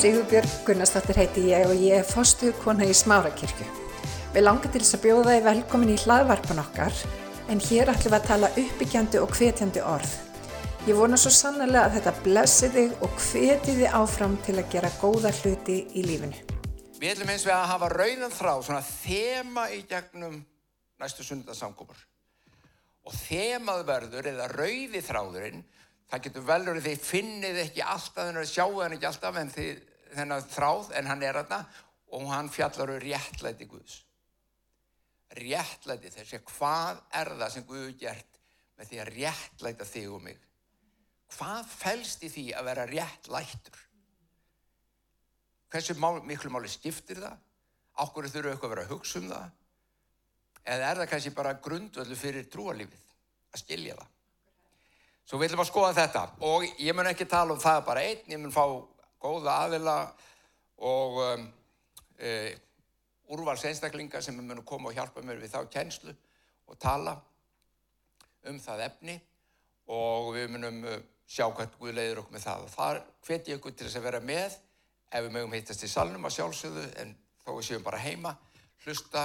Sigurbjörg Gunnarsdóttir heiti ég og ég er fórstuðu kona í Smárakirkju. Við langar til þess að bjóða þið velkomin í hlaðvarpan okkar en hér ætlum við að tala uppbyggjandi og hvetjandi orð. Ég vona svo sannlega að þetta blessi þig og hveti þið áfram til að gera góða hluti í lífinu. Við ætlum eins og að hafa rauðan þráð, svona þema í gegnum næstu sundarsamkomur. Og þemað verður, eða rauði þráðurinn, það getur velur því finnið ekki alltaf, þannig að sjáu hann ekki alltaf en því, þennan þráð, en hann er aðna og hann fjallar um réttlæti Guðs. Réttlæti, þessi hvað er það sem Guður gert með því að réttlæta þig og mig? Hvað fælst í því að vera réttlættur? Hversu mál, miklu máli skiptir það? Ákveður þurfu eitthvað að vera að hugsa um það? Eða er það kannski bara grundvöldu fyrir trúalífið að skilja það? Svo við ætlum að skoða þetta og ég mun ekki tala um það bara einn, ég mun fá góða aðila og um, e, úrvals einstaklinga sem mun koma og hjálpa mér við þá kjenslu og tala um það efni og við munum uh, sjá hvernig Guð leiður okkur með það og þar hveti ég okkur til þess að vera með ef við mögum hittast í salnum að sjálfsögðu en þó við séum bara heima hlusta,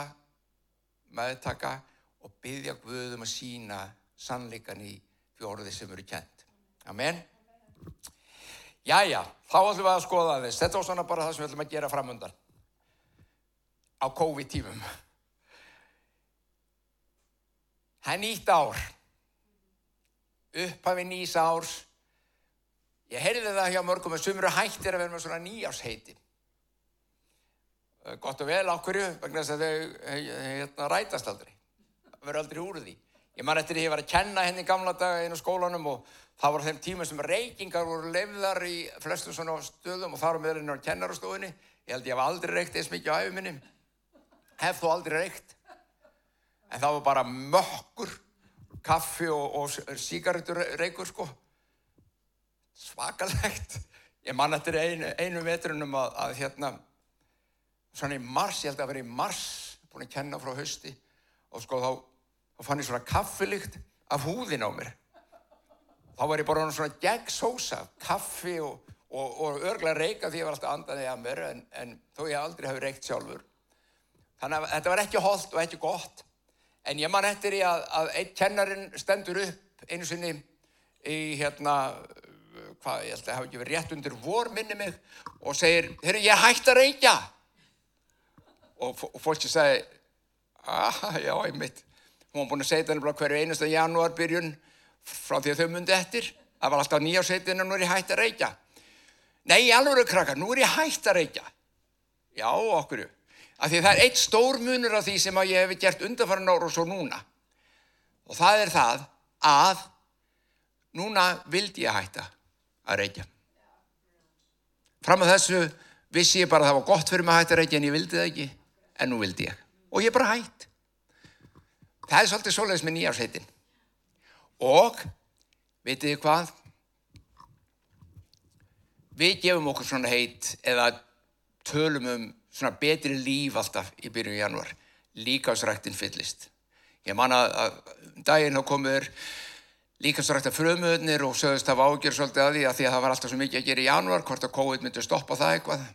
meðtaka og byggja Guðum að sína sannleikan í fjórði sem eru kjent. Amen. Jæja, þá ætlum við að skoða þess. Þetta var svona bara það sem við ætlum að gera framöndan á COVID-tímum. Það er nýtt ár. Upphafi nýs árs. Ég heyrði það hjá mörgum að sumru hættir að vera með svona nýjársheiti. Gott og vel ákverju, vegna þess að þau hérna, rætast aldrei. Það verður aldrei úr því. Ég man eftir því að ég var að kenna henni í gamla daga einu skólanum og það var þeim tíma sem reykingar voru lefðar í flestum svona stöðum og þar á meðlunum á kennarastofunni. Ég held ég hef aldrei reykt eins mikið á æfuminni. Hef þó aldrei reykt. En það var bara mökkur, kaffi og, og síkareturreykur sko. Svakalegt. Ég man eftir einu, einu vetrunum að, að hérna, svona í mars, ég held að vera í mars, búin að kenna frá hausti og sko þá þá fann ég svona kaffilikt af húðin á mér. Þá var ég bara svona gegnsósa, kaffi og, og, og örglega reyka því ég var alltaf andaðið að mér en, en þó ég aldrei hafi reykt sjálfur. Þannig að þetta var ekki holdt og ekki gott. En ég man eftir ég að, að einn kennarin stendur upp einu sinni í hérna, hvað, ég held að það hafi ekki verið rétt undir vor minni mig og segir, herru, ég hætti að reykja. Og, og fólki sagði, ah, já, ég mitt. Hún var búin að segja þetta hverju einasta janúarbyrjun frá því að þau myndi eftir. Það var alltaf nýjáseitinn og nú er ég hægt að reykja. Nei, alveg krakkar, nú er ég hægt að reykja. Já, okkurju. Af því það er eitt stór munur af því sem að ég hef gert undanfæran ára og svo núna. Og það er það að núna vildi ég hætta að reykja. Fram að þessu vissi ég bara að það var gott fyrir mig að hætta að reykja en ég vildi það ekki. En nú vildi ég. Og ég bara hætt. Það er svolítið svoleiðis með nýjársveitin. Og, veitir þið hvað? Við gefum okkur svona heit eða tölum um svona betri líf alltaf í byrjun januar. Líkásræktin fyllist. Ég man að, að daginn á komur líkásrækta frömuðnir og sögðist að það ágjör svolítið að því að því að það var alltaf svo mikið að gera í januar, hvort að COVID myndi stoppa það eitthvað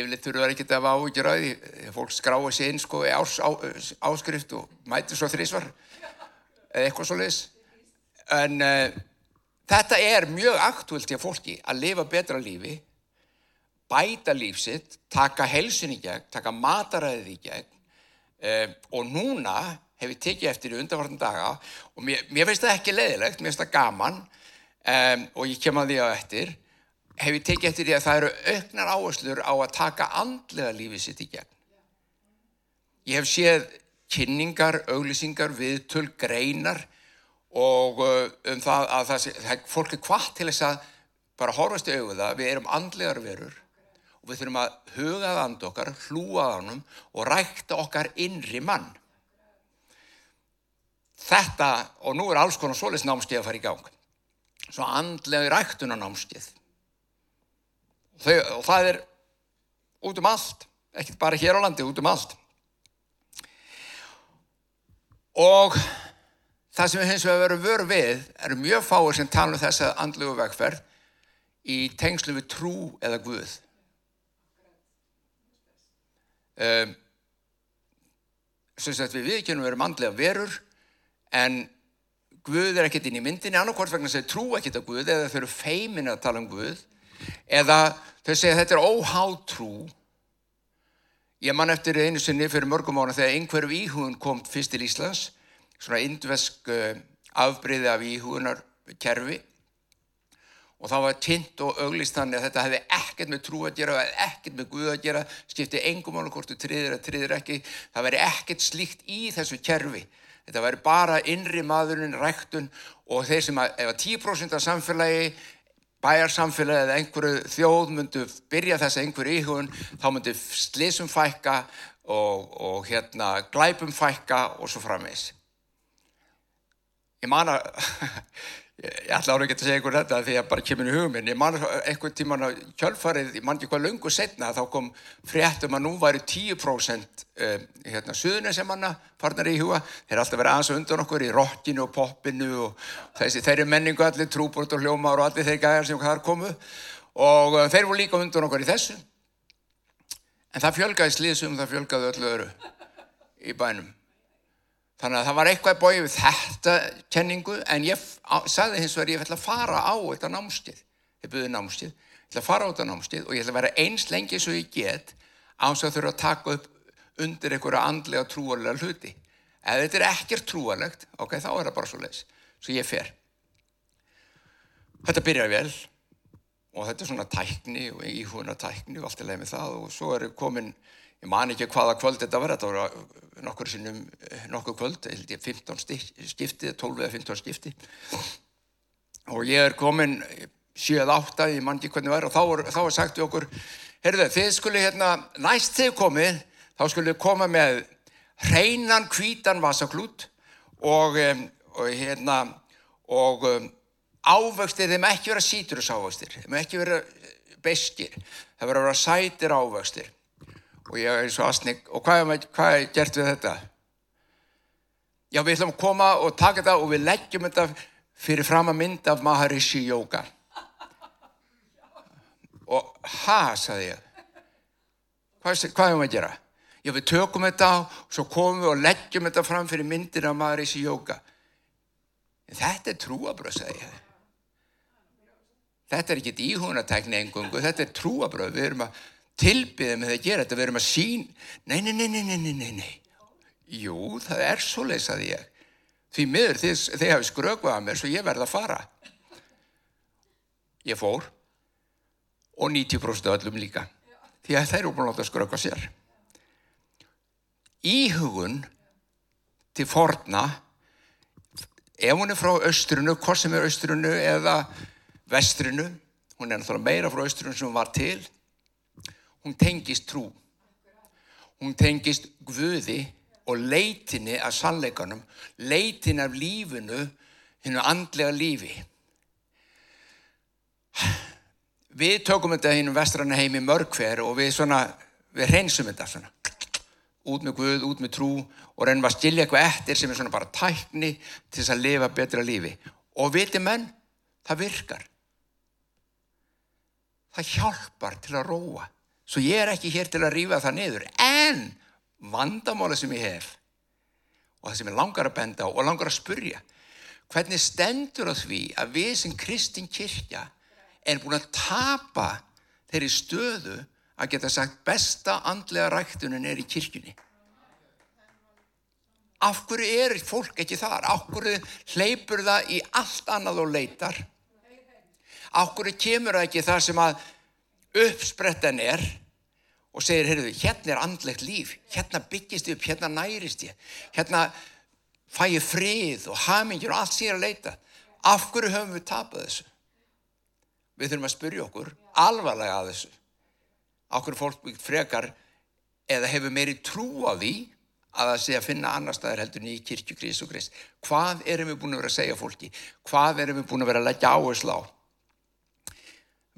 yfirleitt þurfa ekki að hafa áhugir að því fólk skráa sér inn sko í ás, á, áskrift og mæti svo þrísvar eða eitthvað svo leiðis en uh, þetta er mjög aktúilt til fólki að lifa betra lífi bæta lífsitt taka helsin í gegn, taka mataræðið í gegn uh, og núna hef ég tekið eftir í undanvartan daga og mér, mér finnst það ekki leiðilegt, mér finnst það gaman um, og ég kem að því á eftir hef ég tekið eftir því að það eru auknar áherslur á að taka andlega lífið sitt í gegn. Ég hef séð kynningar, auglýsingar, viðtöl, greinar og uh, um það að það, það, fólk er hvart til þess að bara horfast í auðvitað, við erum andlegar verur og við þurfum að hugað and okkar, hlúað ánum og rækta okkar innri mann. Þetta, og nú er alls konar solis námskeið að fara í gang, svo andlega ræktuna námskeið Þau, og það er út um allt, ekkert bara hér á landi, út um allt. Og það sem við hins vegar verum vöru við eru mjög fáir sem tala um þessa andlugu vegferð í tengslu við trú eða Guð. Um, sem sagt við viðkjörnum verum andlega verur en Guð er ekkert inn í myndinni annarkort vegna þess að trú ekkert á Guð eða þau eru feimin að tala um Guð eða þau segja þetta er óhátrú. Ég man eftir einu sinni fyrir mörgum ára þegar einhverjum íhugun kom fyrst til Íslands svona indvesk uh, afbreyði af íhugunar kerfi og það var tint og auglist þannig að þetta hefði ekkert með trú að gera ekkert með Guð að gera skipti engum álu hvort þú triðir að triðir ekki. Það veri ekkert slíkt í þessu kerfi. Þetta veri bara innri maðurinn ræktun og þeir sem að ef að 10% af samfélagi bæjarsamfélagi eða einhverju þjóð myndu byrja þess að einhverju íhugun þá myndu slísum fækka og, og hérna glæpum fækka og svo framvegs ég man að ég ætla ára ekki að segja ykkur þetta því að bara kemur í hugminn ég man einhvern tíman á kjölfarið ég man ekki hvað lungu setna þá kom fréttum að nú væri 10% um, hérna suðuna sem manna farnar í huga. Þeir er alltaf verið aðeins undan okkur í rockinu og poppinu og þessi þeir eru menningu allir trúbort og hljómar og allir þeir gæjar sem þar komu. Og uh, þeir voru líka undan okkur í þessu. En það fjölgaði slíðsum það fjölgaði öllu öru í bænum Þannig að það var eitthvað bóið við þetta kenningu en ég sagði hins vegar ég ætla að fara á þetta námskið. Ég byrði námskið. Ég ætla að fara á þetta námskið og ég ætla að vera eins lengi svo ég get áns að þurfa að taka upp undir einhverja andlega trúarlega hluti. Ef þetta er ekkert trúarlegt, ok, þá er það bara svo leiðis. Svo ég fer. Þetta byrjar vel og þetta er svona tækni og íhuguna tækni og allt er leið með það og svo er komin ég man ekki hvaða kvöld þetta var þetta var nokkur sinnum nokkur kvöld, held ég 15 skipti 12 eða 15 skipti. Og ég er komin 7-8, ég man ekki hvernig var og þá var, þá var sagt við okkur heyrðu þið skulle hérna, næst þið komið þá skulle koma með hreinan kvítan vasaklút og, og hérna og ávöxtir þeim ekki vera síturusávöxtir þeim ekki vera beskir að vera sætir ávöxtir og ég er svo aðsnig og hvað er, hvað er gert við þetta? Já, við ætlum að koma og taka þetta og við leggjum þetta fyrir fram að mynda af Maharishi Yoga. Og ha, saði ég. Hvað, hvað er það að gera? Já, við tökum þetta og svo komum við og leggjum þetta fram fyrir myndir af Maharishi Yoga. Þetta er trúabröð, saði ég. Þetta er ekki íhugunartækni engungu, þetta er trúabröð. Við erum að tilbyðið með að gera þetta, við erum að sín, nei, nei, nei, nei, nei, nei, nei, jú, það er svo leiðsaði ég, því miður þið, þið hafi skrökuð að mér svo ég verði að fara. Ég fór. Og 90% öllum líka, því að þeir eru búin að láta skröka sér. Íhugun til forna, ef hún er frá austrunu, hvort sem er austrunu eða vestrunu, hún er náttúrulega meira frá austrunu sem hún var til, hún tengist trú. Hún tengist guði og leitinni af sannleikanum, leitinni af lífinu, hennu andlega lífi. Við tökum þetta hinn um vestrana heimi mörgver og við, svona, við reynsum þetta svona. Út með Guð, út með trú og reynum að stilja eitthvað eftir sem er svona bara tækni til þess að lifa betra lífi. Og viti menn, það virkar. Það hjálpar til að róa. Svo ég er ekki hér til að rýfa það niður. En vandamála sem ég hef og það sem ég langar að benda á og langar að spurja. Hvernig stendur á því að við sem kristin kirkja erum búin að tapa þeirri stöðu að geta sagt besta andlega ræktunin er í kirkjunni. Af hverju er fólk ekki þar? Af hverju hleypur það í allt annað og leitar? Af hverju kemur það ekki þar sem að uppsprettan er og segir, heyrðu, hérna er andlegt líf, hérna byggist ég upp, hérna nærist ég, hérna fæ ég frið og hamingjur og allt sér að leita. Af hverju höfum við tapað þessu? Við þurfum að spyrja okkur alvarlega að þessu. Hverju fólk byggt frekar eða hefur meiri trú á því að það sé að finna annar staðar heldur en í kirkju Krist og Krist. Hvað erum við búin að vera að segja fólki? Hvað erum við búin að vera að leggja áherslu á?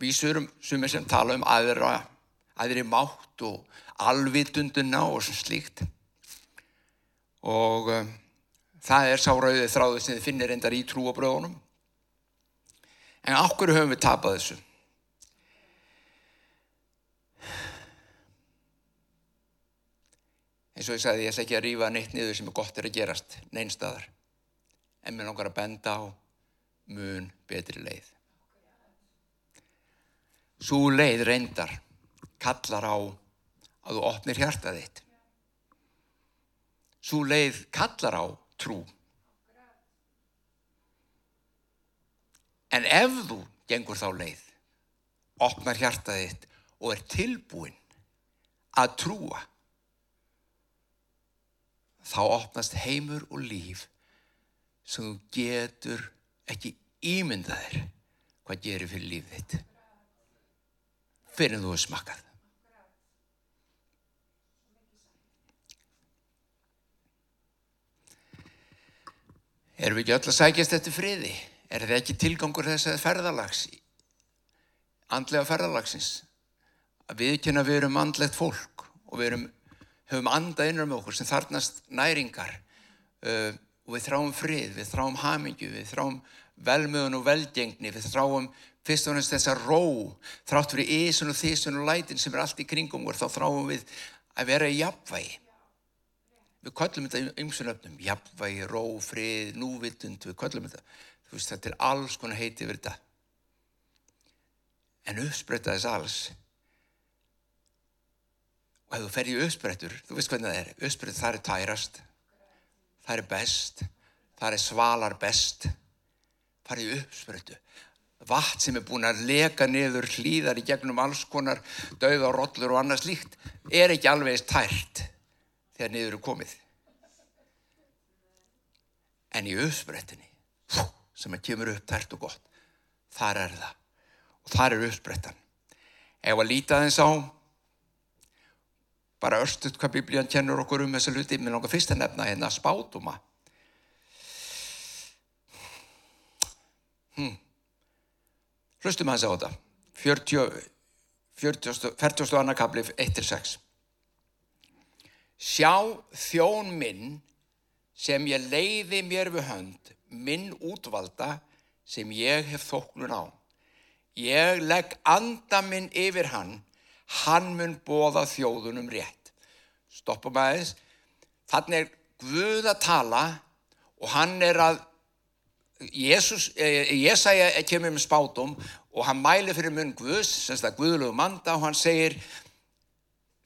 vísur um sem er sem tala um aðra, aðri mátt og alvitunduna og svona slíkt. Og um, það er sáraðið þráðið sem þið finnir endar í trúabröðunum. En okkur höfum við tapað þessu? eins og ég sagði ég ætla ekki að rýfa neitt niður sem er gott er að gerast neinstadar en mér langar að benda á mun betri leið Svo leið reyndar kallar á að þú opnir hjartað þitt. Svo leið kallar á trú. En ef þú gengur þá leið, opnar hjartað þitt og er tilbúin að trúa, þá opnast heimur og líf sem þú getur ekki ímyndað þér hvað gerir fyrir líf þitt fyrir þú smakað. Erum við ekki öll að sækjast eftir friði? Er það ekki tilgangur þess að ferðalags, andlega ferðalagsins? Að við kynna við erum andlegt fólk og við erum höfum andað innra með okkur sem þarnast næringar uh, og við þráum frið, við þráum hamingju, við þráum velmöðun og velgengni, við þráum fyrst og næst þessa ró, þrátt fyrir ísun og þísun og lætin sem er allt í kringum og þá þráum við að vera í jafnvægi. Við kvöllum þetta ymsunöfnum, jafnvægi, ró, frið, núvitund, við kvöllum þetta. Veist, þetta er alls konar heiti yfir þetta. En uppspretta þess alls og ef þú fer í uppsprettur, þú veist hvernig það er, uppsprettur það er tærast, það er best, það er svalar best, er uppsprettu. Vatn sem er búin að leka niður hlýðar í gegnum alls konar dauða, rollur og annað slíkt er ekki alveg tært þegar niður er komið. En í uppsprettinni, sem er kemur upp tært og gott, þar er það. Og þar er uppsprettan. Ef að líta þess á bara örstuðt hvað biblían kennur okkur um þessa luti, mér langar fyrst að nefna hérna spátuma. Hmm. Hlustum hans á þetta, 40, 40, 40. annar kaplið 1-6. Sjá þjón minn sem ég leiði mér við hönd, minn útvalda sem ég hef þóknun á. Ég legg anda minn yfir hann, hann mun bóða þjóðunum rétt. Stoppum aðeins. Þannig er Guð að tala og hann er að, Jésús, eh, Jésaja kemur með spátum og hann mæli fyrir mun Guðs, semst að Guðlegu manda og hann segir,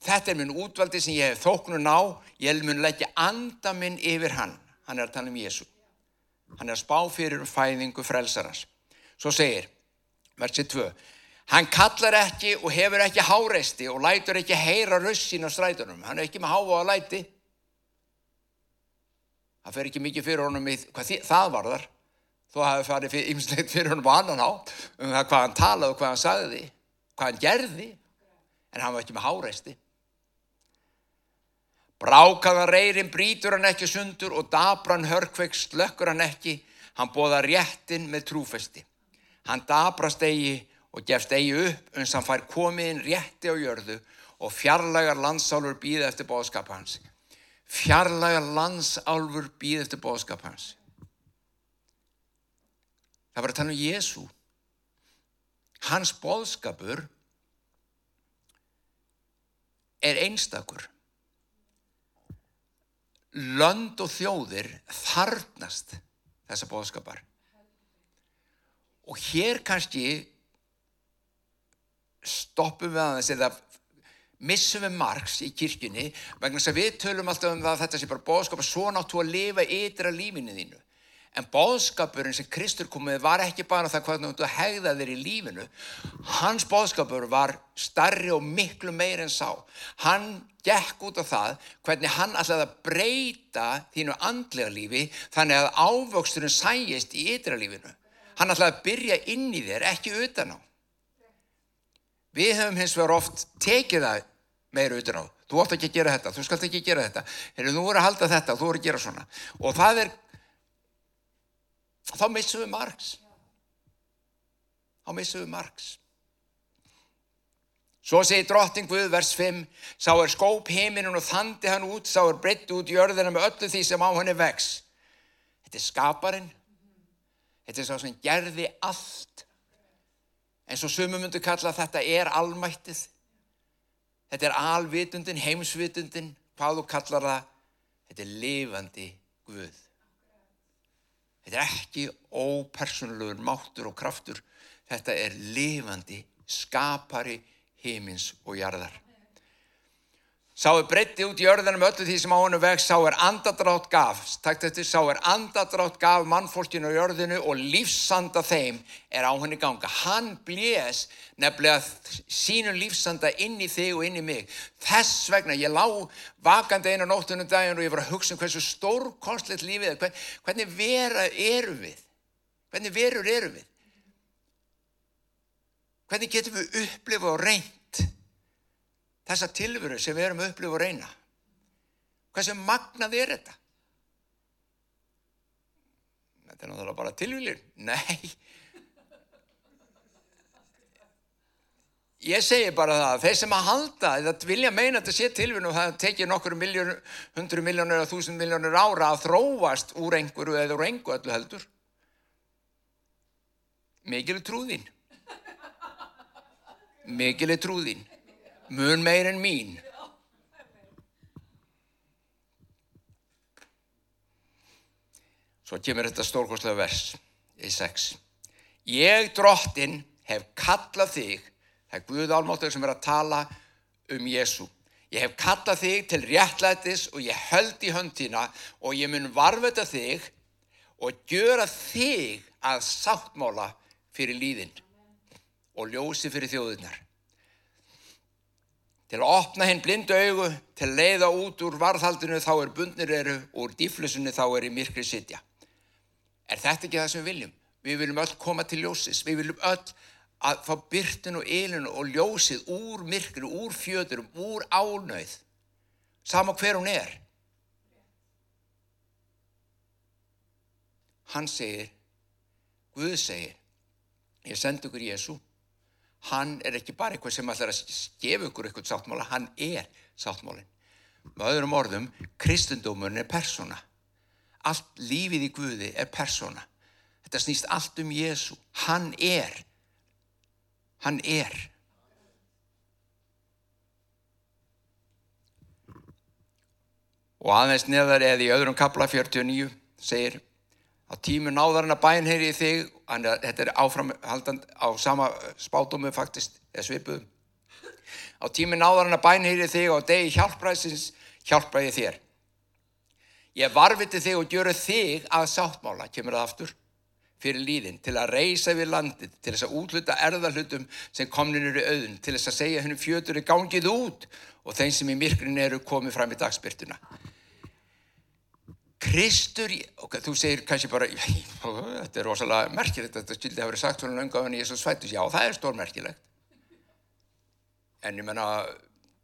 þetta er mun útvaldi sem ég hef þóknun á, ég mun leggja anda minn yfir hann. Hann er að tala um Jésu. Hann er að spá fyrir um fæðingu frelsarans. Svo segir, versið 2, Hann kallar ekki og hefur ekki háreisti og lætur ekki heyra rössin á strætunum. Hann er ekki með háa á læti. Það fer ekki mikið fyrir honum í hvað það var þar. Þó hafi farið ymslegt fyrir honum á annan hátt um það hvað hann talaði og hvað hann sagði, hvað hann gerði. En hann var ekki með háreisti. Brákaðan reyrin brítur hann ekki sundur og dabran hörkveikst lökkur hann ekki. Hann bóða réttin með trúfesti. Hann dabrast eigi og gefst eigi upp uns hann fær komiðin rétti á jörðu og fjarlagar landsálfur býði eftir bóðskap hans. Fjarlagar landsálfur býði eftir bóðskap hans. Það var að tala um Jésu. Hans bóðskapur er einstakur. Lönd og þjóðir þarnast þessa bóðskapar. Og hér kannski stoppum við aðeins eða missum við margs í kirkjunni vegna þess að við tölum alltaf um það að þetta sé bara bóðskap að svo náttu að lifa ytra lífinu þínu. En bóðskapurinn sem Kristur komið var ekki bara það hvað þú hegða þér í lífinu. Hans bóðskapur var starri og miklu meir en sá. Hann gekk út á það hvernig hann ætlaði að breyta þínu andlega lífi þannig að ávöxturinn sæjist í ytra lífinu. Hann ætlaði að byrja inn í þér, ekki utan á. Við höfum hins vegar oft tekið það meira utan á. Þú ótt ekki að gera þetta, þú skalt ekki að gera þetta. Heru, þú voru að halda þetta þú voru að gera svona. Og það er, þá missum við margs. Þá missum við margs. Svo segir drotting Guð, vers 5, sá er skóp heiminin og þandi hann út, sá er breytt út jörðina með öllu því sem á henni vex. Þetta er skaparinn. Þetta er sá sem gerði allt En svo sumum myndu kalla þetta er almættið. Þetta er alvitundin, heimsvitundin, hvað þú kallar það, þetta er lifandi Guð. Þetta er ekki ópersonlegur máttur og kraftur, þetta er lifandi skapari heimins og jarðar. Sá er breytti út í örðanum öllu því sem á hennu veg, sá er andadrátt gaf, takt eftir, sá er andadrátt gaf mannfólkinu á jörðinu og lífsanda þeim er á henni ganga. Hann blés nefnilega sínu lífsanda inn í þig og inn í mig. Þess vegna, ég lá vakandi einu nóttunum daginn og ég var að hugsa um hversu stórkonsleitt lífið er, hvernig vera eru við? Hvernig verur eru við? Hvernig getum við upplifað og reynd? Þessa tilveru sem við erum að upplifa og reyna. Hvað sem magnað er þetta? Þetta er náttúrulega bara tilvílir. Nei. Ég segi bara það, þeir sem að halda, eða vilja meina að þetta sé tilvínu og það tekir nokkur hundru miljónur eða þúsund miljónur ára að þróast úr einhverju eða úr einhverju öllu heldur. Mikil er trúðín. Mikil er trúðín mun meir en mín. Svo kemur þetta stórkostlega vers í 6. Ég drottin hef kallað þig, það er Guð álmáttur sem er að tala um Jésu. Ég hef kallað þig til réttlætis og ég höld í höndina og ég mun varfeta þig og gjöra þig að sáttmála fyrir líðin og ljósi fyrir þjóðunar til að opna hinn blindu augu, til að leiða út úr varðhaldinu þá er bundnir eru og úr dýflusinu þá er í myrkri sitja. Er þetta ekki það sem við viljum? Við viljum öll koma til ljósis, við viljum öll að fá byrtinu og ylinu og ljósið úr myrkri, úr fjöturum, úr ánauð, sama hver hún er. Hann segir, Guð segir, ég sendi okkur Jésu hann er ekki bara eitthvað sem ætlar að gefa ykkur eitthvað sáttmála, hann er sáttmálinn. Með öðrum orðum, kristendómun er persóna. Allt lífið í Guði er persóna. Þetta snýst allt um Jésu. Hann er. Hann er. Og aðeins neðar eða í öðrum kapla 49 segir á tímu náðarinn að bænheyri í þig Þannig að þetta er áframhaldand á sama spátumum faktist, eða svipuðum. Á tími náðarinn að bænhýri þig og degi hjálpræðsins hjálpræði þér. Ég varfiti þig og gjöru þig að sáttmála, kemur það aftur, fyrir líðin, til að reysa við landið, til þess að útluta erðarhlutum sem komnin eru auðun, til þess að segja hennum fjötur er gangið út og þeim sem í myrkrin eru komið fram í dagspyrtuna. Kristur, og þú segir kannski bara, þetta er rosalega merkilegt, þetta skildi að vera sagt svona löngu af henni Jésús fættus, já það er stórmerkilegt. En ég menna,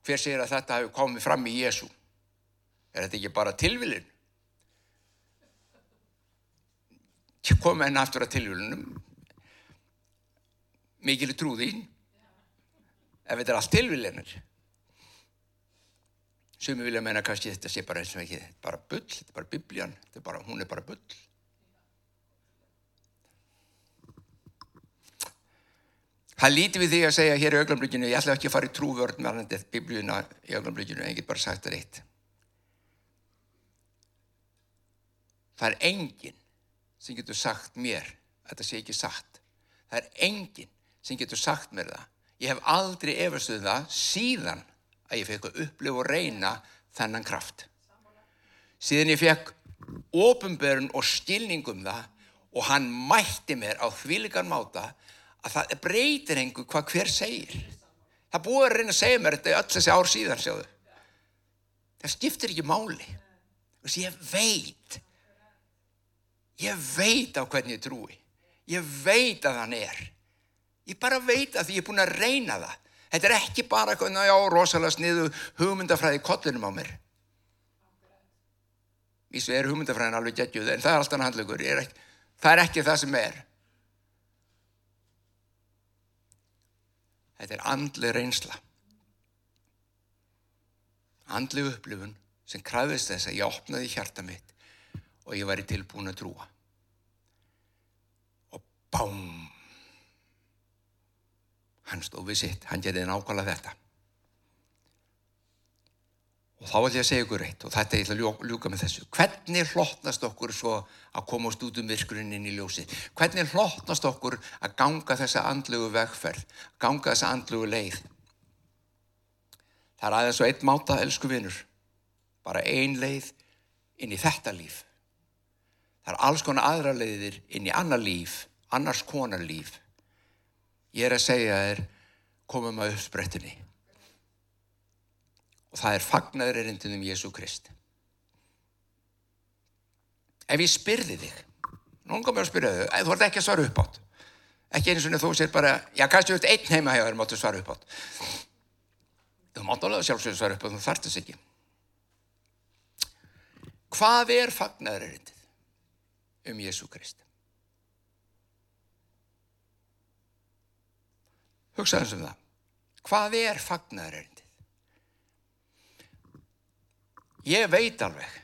hver segir að þetta hefur komið fram í Jésú? Er þetta ekki bara tilvilin? Kom enn aftur að tilvilinum, mikil trúði, ef þetta er allt tilvilinir. Sumi vilja meina kannski þetta sé bara eins og ekki, bara bull, þetta er bara biblían, er bara, hún er bara bull. Það líti við því að segja hér í augnablikinu, ég ætla ekki að fara í trúvörð með alveg biblíuna í augnablikinu, en ég get bara sagt það eitt. Það er enginn sem getur sagt mér að þetta sé ekki sagt. Það er enginn sem getur sagt mér það. Ég hef aldrei efastuð það síðan að ég fekk að upplifa og reyna þennan kraft. Síðan ég fekk ofinberun og stilningum það og hann mætti mér á þvílikan máta að það breytir einhver hvað hver segir. Það búið að reyna að segja mér þetta öll þessi ár síðan, sjáðu. Það skiptir ekki máli. Þessi, ég veit, ég veit á hvernig ég trúi. Ég veit að hann er. Ég bara veit að því ég er búin að reyna það. Þetta er ekki bara eitthvað, já, rosalega sniðu hugmyndafræði kollinum á mér. Ísvið er hugmyndafræðin alveg geggjuð, en það er alltaf handlugur. Það er ekki það sem er. Þetta er andli reynsla. Andli upplifun sem kræðist þess að ég opnaði hjarta mitt og ég væri tilbúin að trúa. Og bám! Hann stóð við sitt, hann gerði nákvæmlega þetta. Og þá ætlum ég að segja ykkur eitt og þetta ég ætla að ljúka með þessu. Hvernig hlottnast okkur svo að komast út um virkurinn inn í ljósi? Hvernig hlottnast okkur að ganga þessa andlugu vegferð, ganga þessa andlugu leið? Það er aðeins og einn máta, elsku vinnur. Bara ein leið inn í þetta líf. Það er alls konar aðra leiðir inn í annar líf, annars konar líf. Ég er að segja þér, komum að uppsprettinni og það er fagnaður erindin um Jésu Krist. Ef ég spyrði þig, nú kom ég að spyrja þig, þú ert ekki að svara upp átt. Ekki eins og þú sér bara, já kannski ert einn heima hjá þér máttu svara upp átt. Þú mátt alveg sjálfsögur svara upp átt, þú þarfst þess ekki. Hvað er fagnaður erindið um Jésu Krist? Hugsaðum sem það. Hvað er fagnaður erindið? Ég veit alveg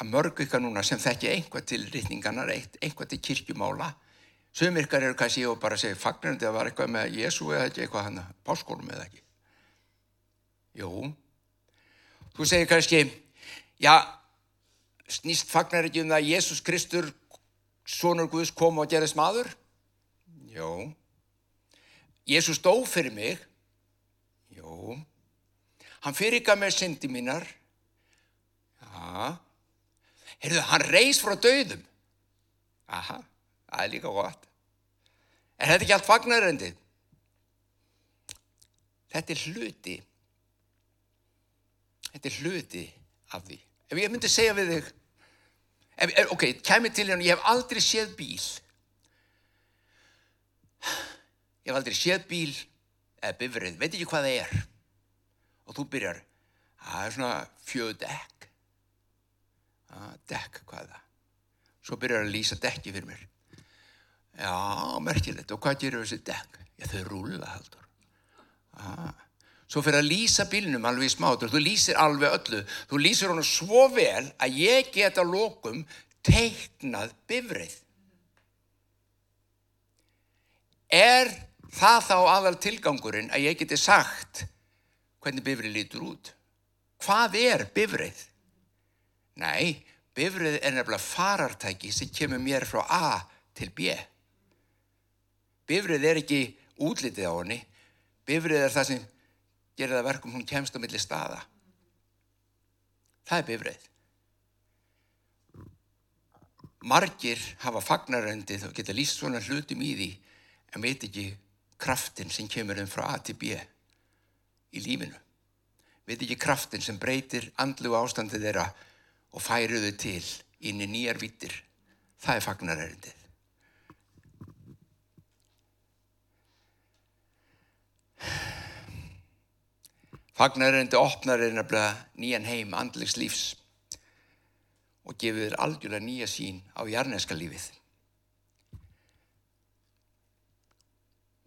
að mörg ykkar núna sem þekki einhvað til rítninganar, einhvað til kirkjumála, sömur ykkar eru kannski og bara segja fagnarandi að var eitthvað með Jésu eða ekki eitthvað hann páskólum eða ekki. Jú, þú segir kannski, já, snýst fagnar ekki um það að Jésús Kristur, sonur Guðs, kom og gerðist maður? Jú. Jésús dó fyrir mig? Jú. Hann fyrir ykkar með syndi mínar? Já. Heyrðu, hann reys frá döðum. Aha, það er líka gott. Er þetta ekki allt fagnaröndið? Þetta er hluti. Þetta er hluti af því. Ef ég myndi segja við þig, ef, ok, kemur til hérna, ég hef aldrei séð bíl. Ég hef aldrei séð bíl eða bifrið, veit ekki hvað það er. Og þú byrjar, það er svona fjöðu dekk. Að dekk hvað er það? Svo byrjar að lýsa dekki fyrir mér. Já, merkilegt. Og hvað gerur þessi dekk? já, þau rúla haldur ah. svo fyrir að lýsa bílnum alveg í smátur þú lýsir alveg öllu. Þú lýsir honum svo vel að ég get að lókum teiknað bifrið er það þá aðal tilgangurinn að ég geti sagt hvernig bifrið lítur út hvað er bifrið Nei, bifrið er nefnilega farartæki sem kemur mér frá A til B. Bifrið er ekki útlitið á henni. Bifrið er það sem gerir það verkum hún kemst á milli staða. Það er bifrið. Margir hafa fagnaröndið og geta líst svona hlutum í því en veit ekki kraftin sem kemur um frá A til B í lífinu. Veit ekki kraftin sem breytir andlu ástandið þeirra og færuðu til inn í nýjar vittir. Það er fagnarærindið. Fagnarærindi opnar er nefnilega nýjan heim andlegs lífs og gefur algjörlega nýja sín á jarneska lífið.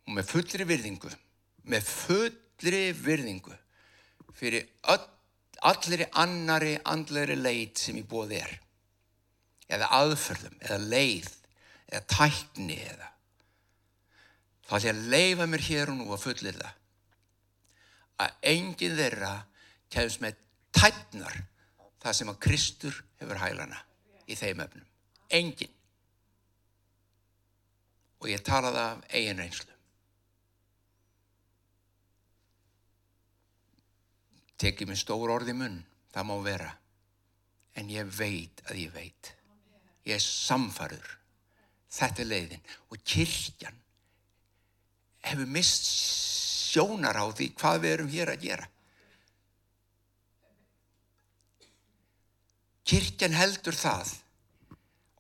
Og með fullri virðingu, með fullri virðingu fyrir öll allri annari andleri leið sem í bóð er eða aðförðum eða leið eða tækni eða þá ætlum ég að leifa mér hér og nú að fullir það að enginn þeirra kemst með tæknar það sem að Kristur hefur hælana í þeim öfnum. Enginn. Og ég talaði af eigin reynslu. Tekið mér stór orði munn, það má vera. En ég veit að ég veit. Ég er samfarður. Þetta er leiðin. Og kirkjan hefur mist sjónar á því hvað við erum hér að gera. Kirkjan heldur það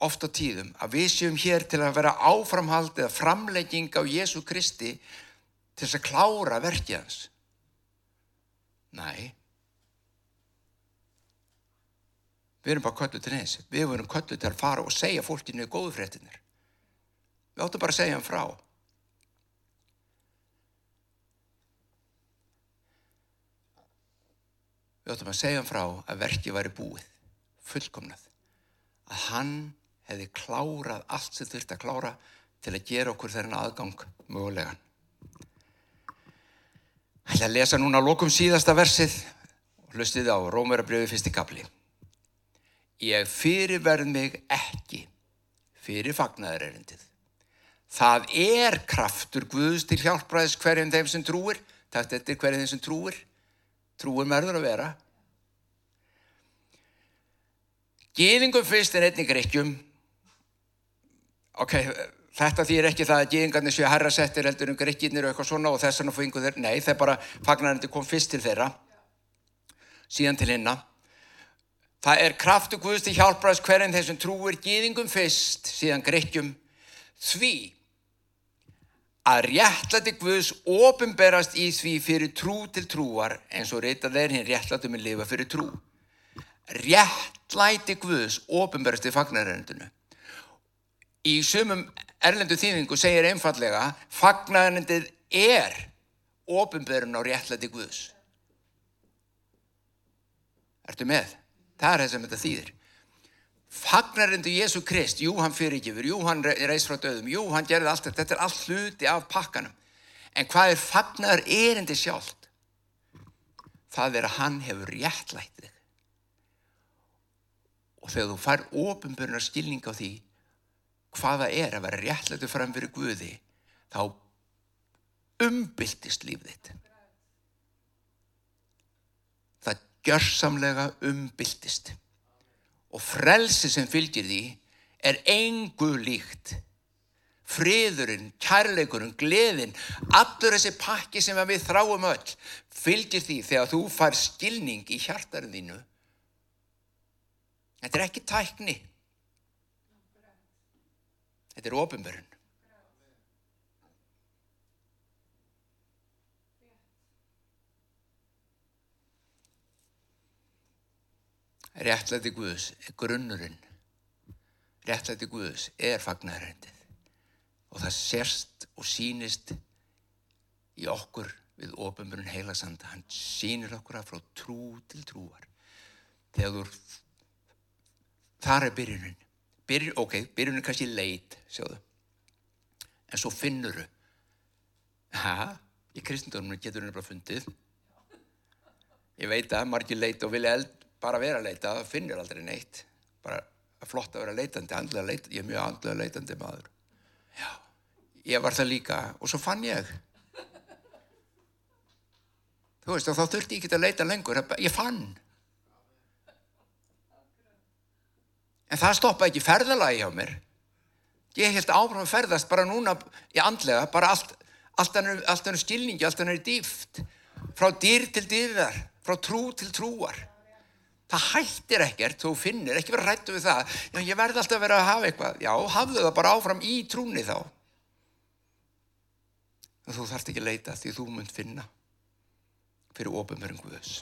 oft á tíðum að við séum hér til að vera áframhald eða framlegging á Jésu Kristi til þess að klára verkið hans. Nei. Við erum bara kölluð til neins. Við erum kölluð til að fara og segja fólkinu góðu fréttinir. Við áttum bara að segja hann frá. Við áttum að segja hann frá að verkið væri búið, fullkomnað. Að hann hefði klárað allt sem þurft að klára til að gera okkur þennan aðgang mögulegan. Það er að lesa núna lokum síðasta versið og Hlustið á Rómarabriði fyrsti kapli. Ég fyrirverð mig ekki fyrir fagnaðarerindið. Það er kraftur Guðs til hjálpræðis hverjum þeim sem trúir. Takt eftir hverjum þeim sem trúir. Trúir merður að vera. Gýðingum fyrst en einnig grekkjum. Ok, þetta þýr ekki það að gýðingarnir séu herra settir heldur um grekkjirnir og eitthvað svona og þess vegna fóingu þeir. Nei, þeir bara fagnarindi kom fyrst til þeirra. Síðan til hinna. Það er kraftu Guðs til hjálpræðis hverjum þeim sem trúir gýðingum fyrst, síðan grekkjum. Því að réttlæti Guðs ofinberast í því fyrir trú til trúar eins og reytað er hinn réttlæti með lifa fyrir trú. Réttlæti Guðs ofinberast í fagnarendinu. Í sumum erlendu þýðingu segir einfallega fagnarendið er ofinberun á réttlæti Guðs. Ertu með? Það er það sem þetta þýðir. Fagnarindu Jésu Krist, jú hann fyrirgifur, jú hann reys frá döðum, jú hann gerði allt þetta, þetta er allt hluti af pakkanum. En hvað er fagnar erindi sjálft? Það er að hann hefur réttlætt þig. Og þegar þú fær ofinbjörnar skilning á því hvaða er að vera réttlættu fram fyrir Guði, þá umbyltist líf þitt. Það gjörsamlega umbyltist og frelsi sem fylgir því er engu líkt. Friðurinn, kærleikurinn, gleðin, allur þessi pakki sem við þráum öll fylgir því þegar þú fær skilning í hjartarinn þínu. Þetta er ekki tækni. Þetta er ofinbörun. Réttlæti Guðs er grunnurinn. Réttlæti Guðs er fagnarhendið. Og það sérst og sínist í okkur við ofinbjörn heilasanda. Hann sínir okkur að frá trú til trúar. Þegar þar er byrjunin. Byrjun, ok, byrjunin er kannski leit, sjáðu. En svo finnur þú. Ha, í kristendónum getur henni bara fundið. Ég veit að margir leit og vilja eld bara vera að leita, það finnir aldrei neitt. Bara flott að vera leitandi, andlega leitandi, ég er mjög andlega leitandi maður. Já, ég var það líka og svo fann ég. Þú veist, og þá þurfti ég ekki að leita lengur, ég fann. En það stoppa ekki ferðalagi hjá mér. Ég held áfram ferðast bara núna í andlega, bara allt, allt ennur skilningi, allt ennur dýft. Frá dýr til dýrðar, frá trú til trúar. Það hættir ekkert, þú finnir, ekki vera rættu við það. Já, ég verði alltaf vera að hafa eitthvað. Já, hafðu það bara áfram í trúni þá. Þú þarfst ekki að leita því þú munt finna fyrir ofumverðum Guðs.